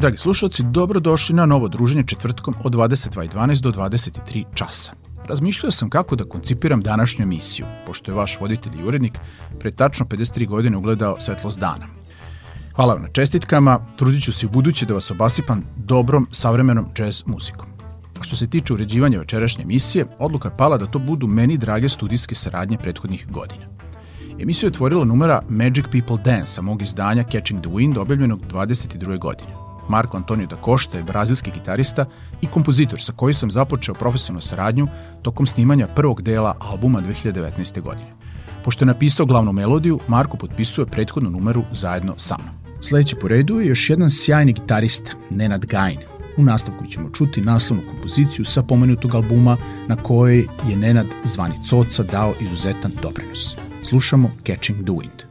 Dragi slušalci, dobrodošli na novo druženje četvrtkom od 22.12 do 23 časa. Razmišljao sam kako da koncipiram današnju emisiju, pošto je vaš voditelj i urednik pre tačno 53 godine ugledao svetlost dana. Hvala vam na čestitkama, trudit ću se u buduće da vas obasipam dobrom, savremenom jazz muzikom. A što se tiče uređivanja večerašnje emisije, odluka je pala da to budu meni drage studijske saradnje prethodnih godina. Emisiju je otvorila numera Magic People Dance, mog izdanja Catching the Wind, objavljenog 22. godine. Marko Antonio da Costa je brazilski gitarista i kompozitor sa kojim sam započeo profesionalnu saradnju tokom snimanja prvog dela albuma 2019. godine. Pošto je napisao glavnu melodiju, Marko potpisuje prethodnu numeru zajedno sa mnom. Sledeći po redu je još jedan sjajni gitarista, Nenad Gajin. U nastavku ćemo čuti naslovnu kompoziciju sa pomenutog albuma na kojoj je Nenad zvani Coca dao izuzetan doprinos. Slušamo Catching the Wind.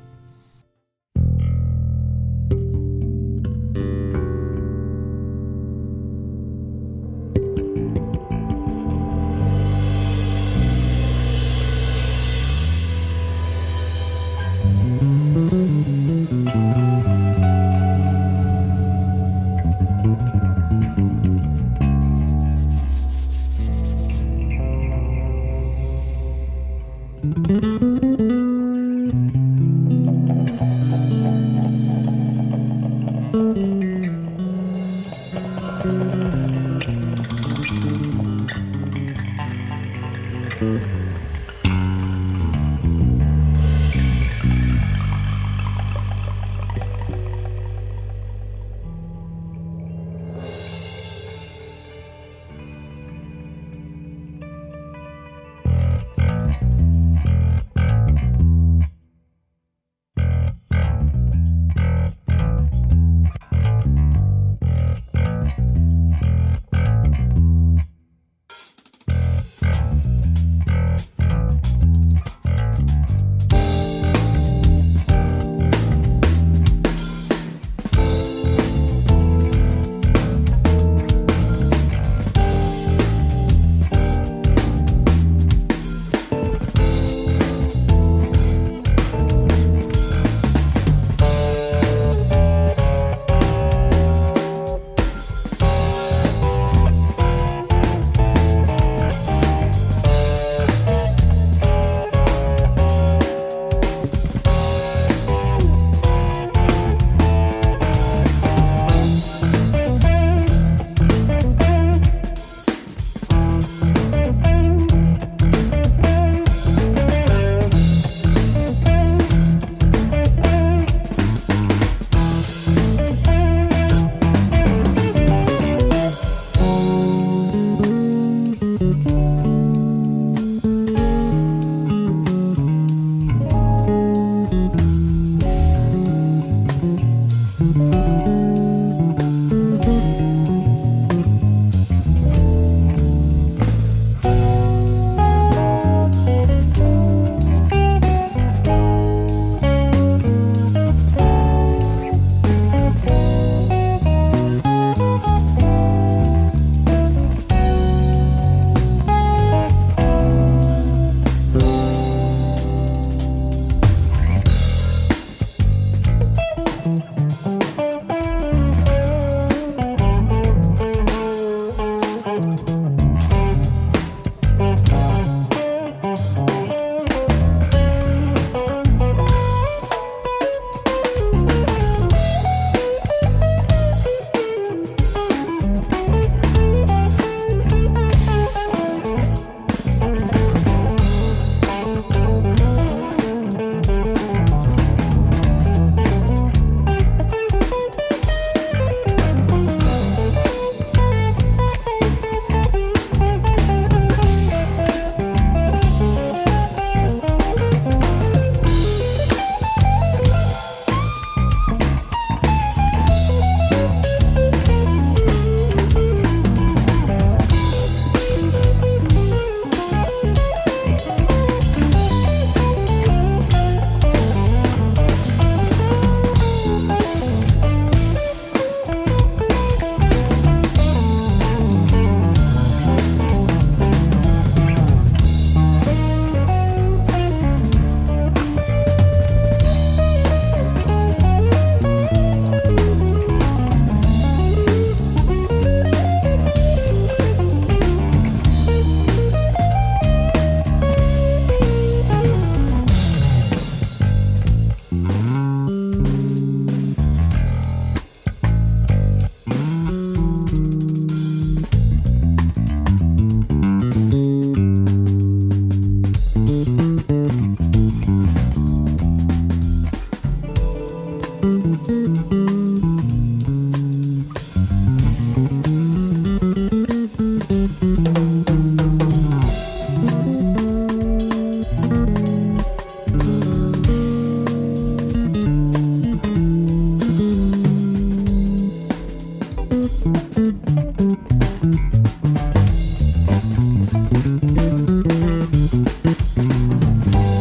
you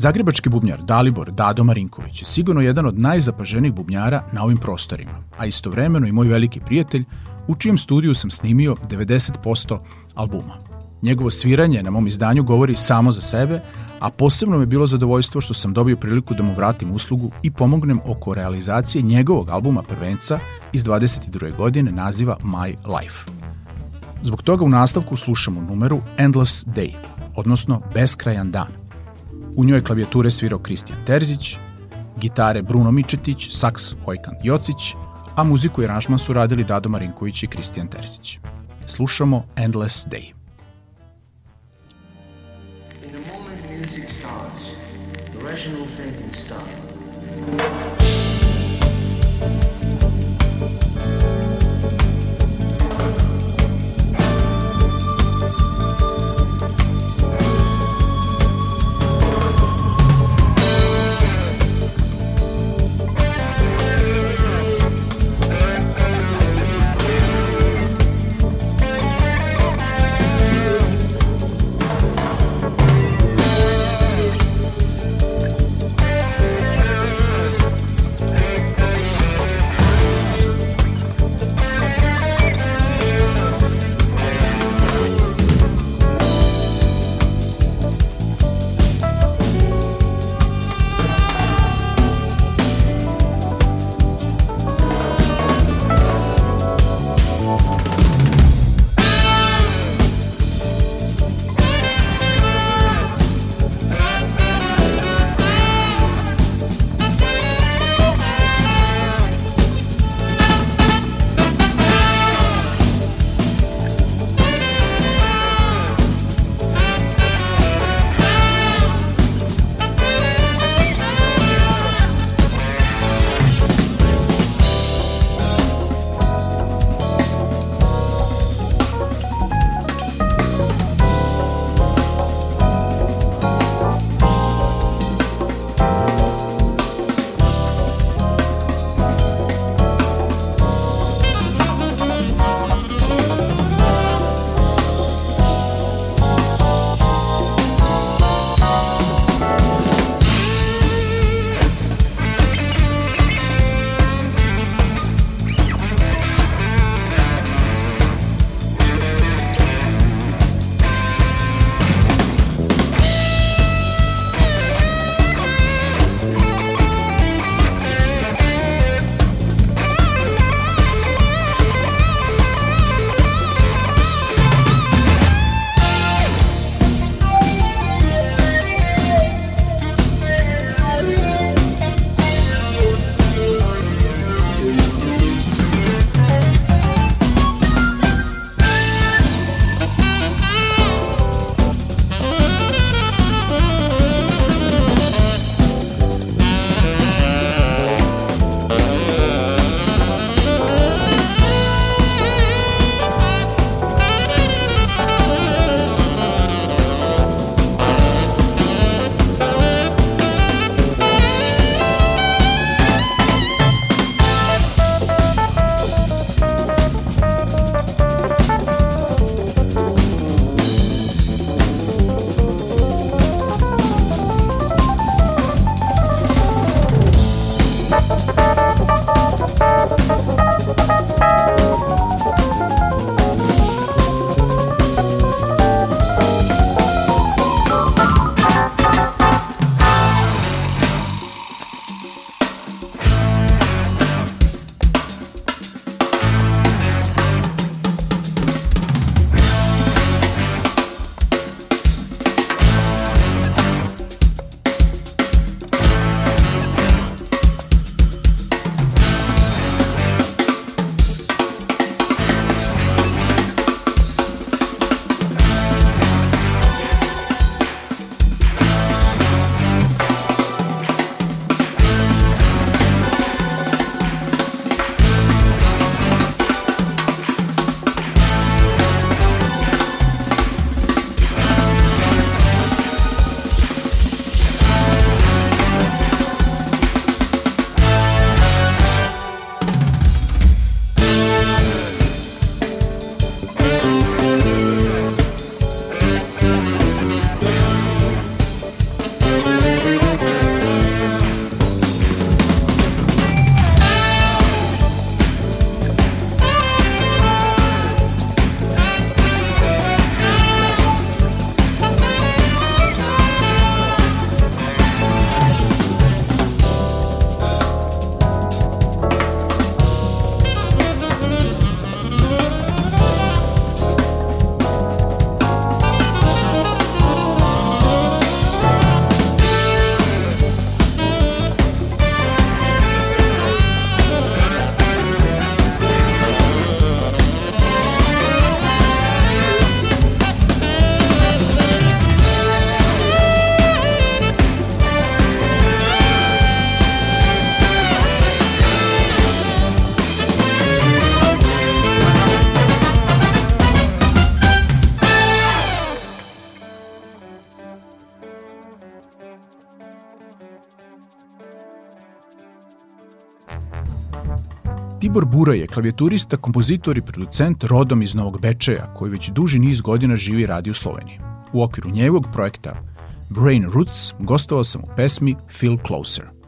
Zagrebački bubnjar Dalibor Dado Marinković je sigurno jedan od najzapaženijih bubnjara na ovim prostorima, a istovremeno i moj veliki prijatelj, u čijem studiju sam snimio 90% albuma. Njegovo sviranje na mom izdanju govori samo za sebe, a posebno mi je bilo zadovoljstvo što sam dobio priliku da mu vratim uslugu i pomognem oko realizacije njegovog albuma prvenca iz 22. godine naziva My Life. Zbog toga u nastavku slušamo numeru Endless Day, odnosno Beskrajan dan. U njoj klavijature svirao Kristijan Terzić, gitare Bruno Mičetić, saks Hojkan Jocić, a muziku i aranžman su radili Dado Marinković i Kristijan Terzić. Slušamo Endless Day. In a moment music starts, the rational thinking starts. Bura je klavijaturista, kompozitor i producent rodom iz Novog Bečeja, koji već duži niz godina živi i radi u Sloveniji. U okviru njegovog projekta Brain Roots gostovao sam u pesmi Feel Closer ––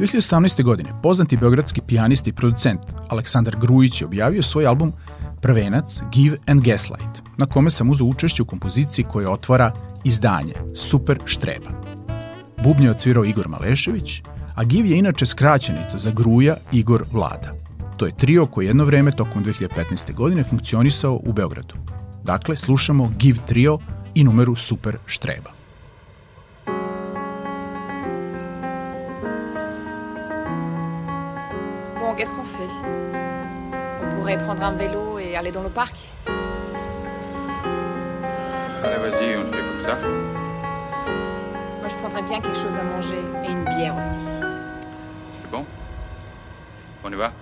2018. godine poznati beogradski pijanist i producent Aleksandar Grujić je objavio svoj album Prvenac Give and Gaslight, na kome sam uzao učešće u kompoziciji koja otvara izdanje Super Štreba. Bubnje je odsvirao Igor Malešević, a Give je inače skraćenica za Gruja Igor Vlada. To je trio koji jedno vreme tokom 2015. godine funkcionisao u Beogradu. Dakle, slušamo Give trio i numeru Super Štreba. Pourrait prendre un vélo et aller dans le parc Allez, vas-y, on le fait comme ça. Moi, je prendrais bien quelque chose à manger et une bière aussi. C'est bon? On y va?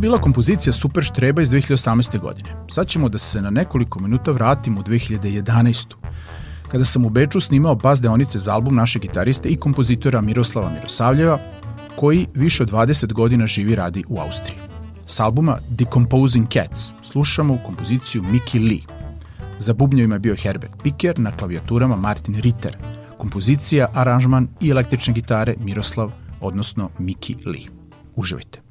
Bila kompozicija Super Štreba iz 2018. godine. Sad ćemo da se na nekoliko minuta vratimo u 2011. Kada sam u Beču snimao bas deonice za album našeg gitariste i kompozitora Miroslava Mirosavljeva, koji više od 20 godina živi radi u Austriji. S albuma Decomposing Cats slušamo kompoziciju Mickey Lee. Za bubnjevima je bio Herbert Piker, na klavijaturama Martin Ritter. Kompozicija, aranžman i električne gitare Miroslav, odnosno Mickey Lee. Uživajte.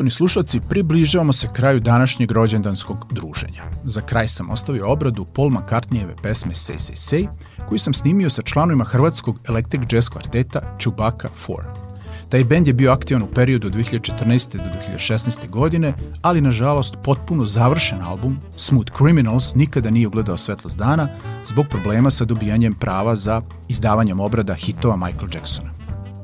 Poštovni slušalci, približavamo se kraju današnjeg rođendanskog druženja. Za kraj sam ostavio obradu Paul McCartneyjeve pesme Say Say Say, koju sam snimio sa članovima hrvatskog Electric Jazz kvarteta Chewbacca 4. Taj bend je bio aktivan u periodu od 2014. do 2016. godine, ali nažalost potpuno završen album Smooth Criminals nikada nije ugledao svetlost dana zbog problema sa dobijanjem prava za izdavanjem obrada hitova Michael Jacksona.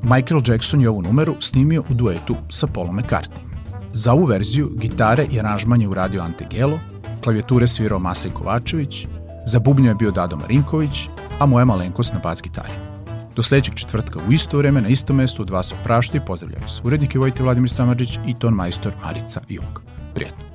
Michael Jackson je ovu numeru snimio u duetu sa Paulom McCartney. Za ovu verziju gitare i aranžman je uradio Ante Gelo, klavijature svirao Masej Kovačević, za bubnju je bio Dado Marinković, a moja malenkost na bas gitari. Do sledećeg četvrtka u isto vreme na istom mestu od vas oprašta i pozdravljaju se urednik Vojte Vladimir Samadžić i ton majstor Marica Jung. Prijetno.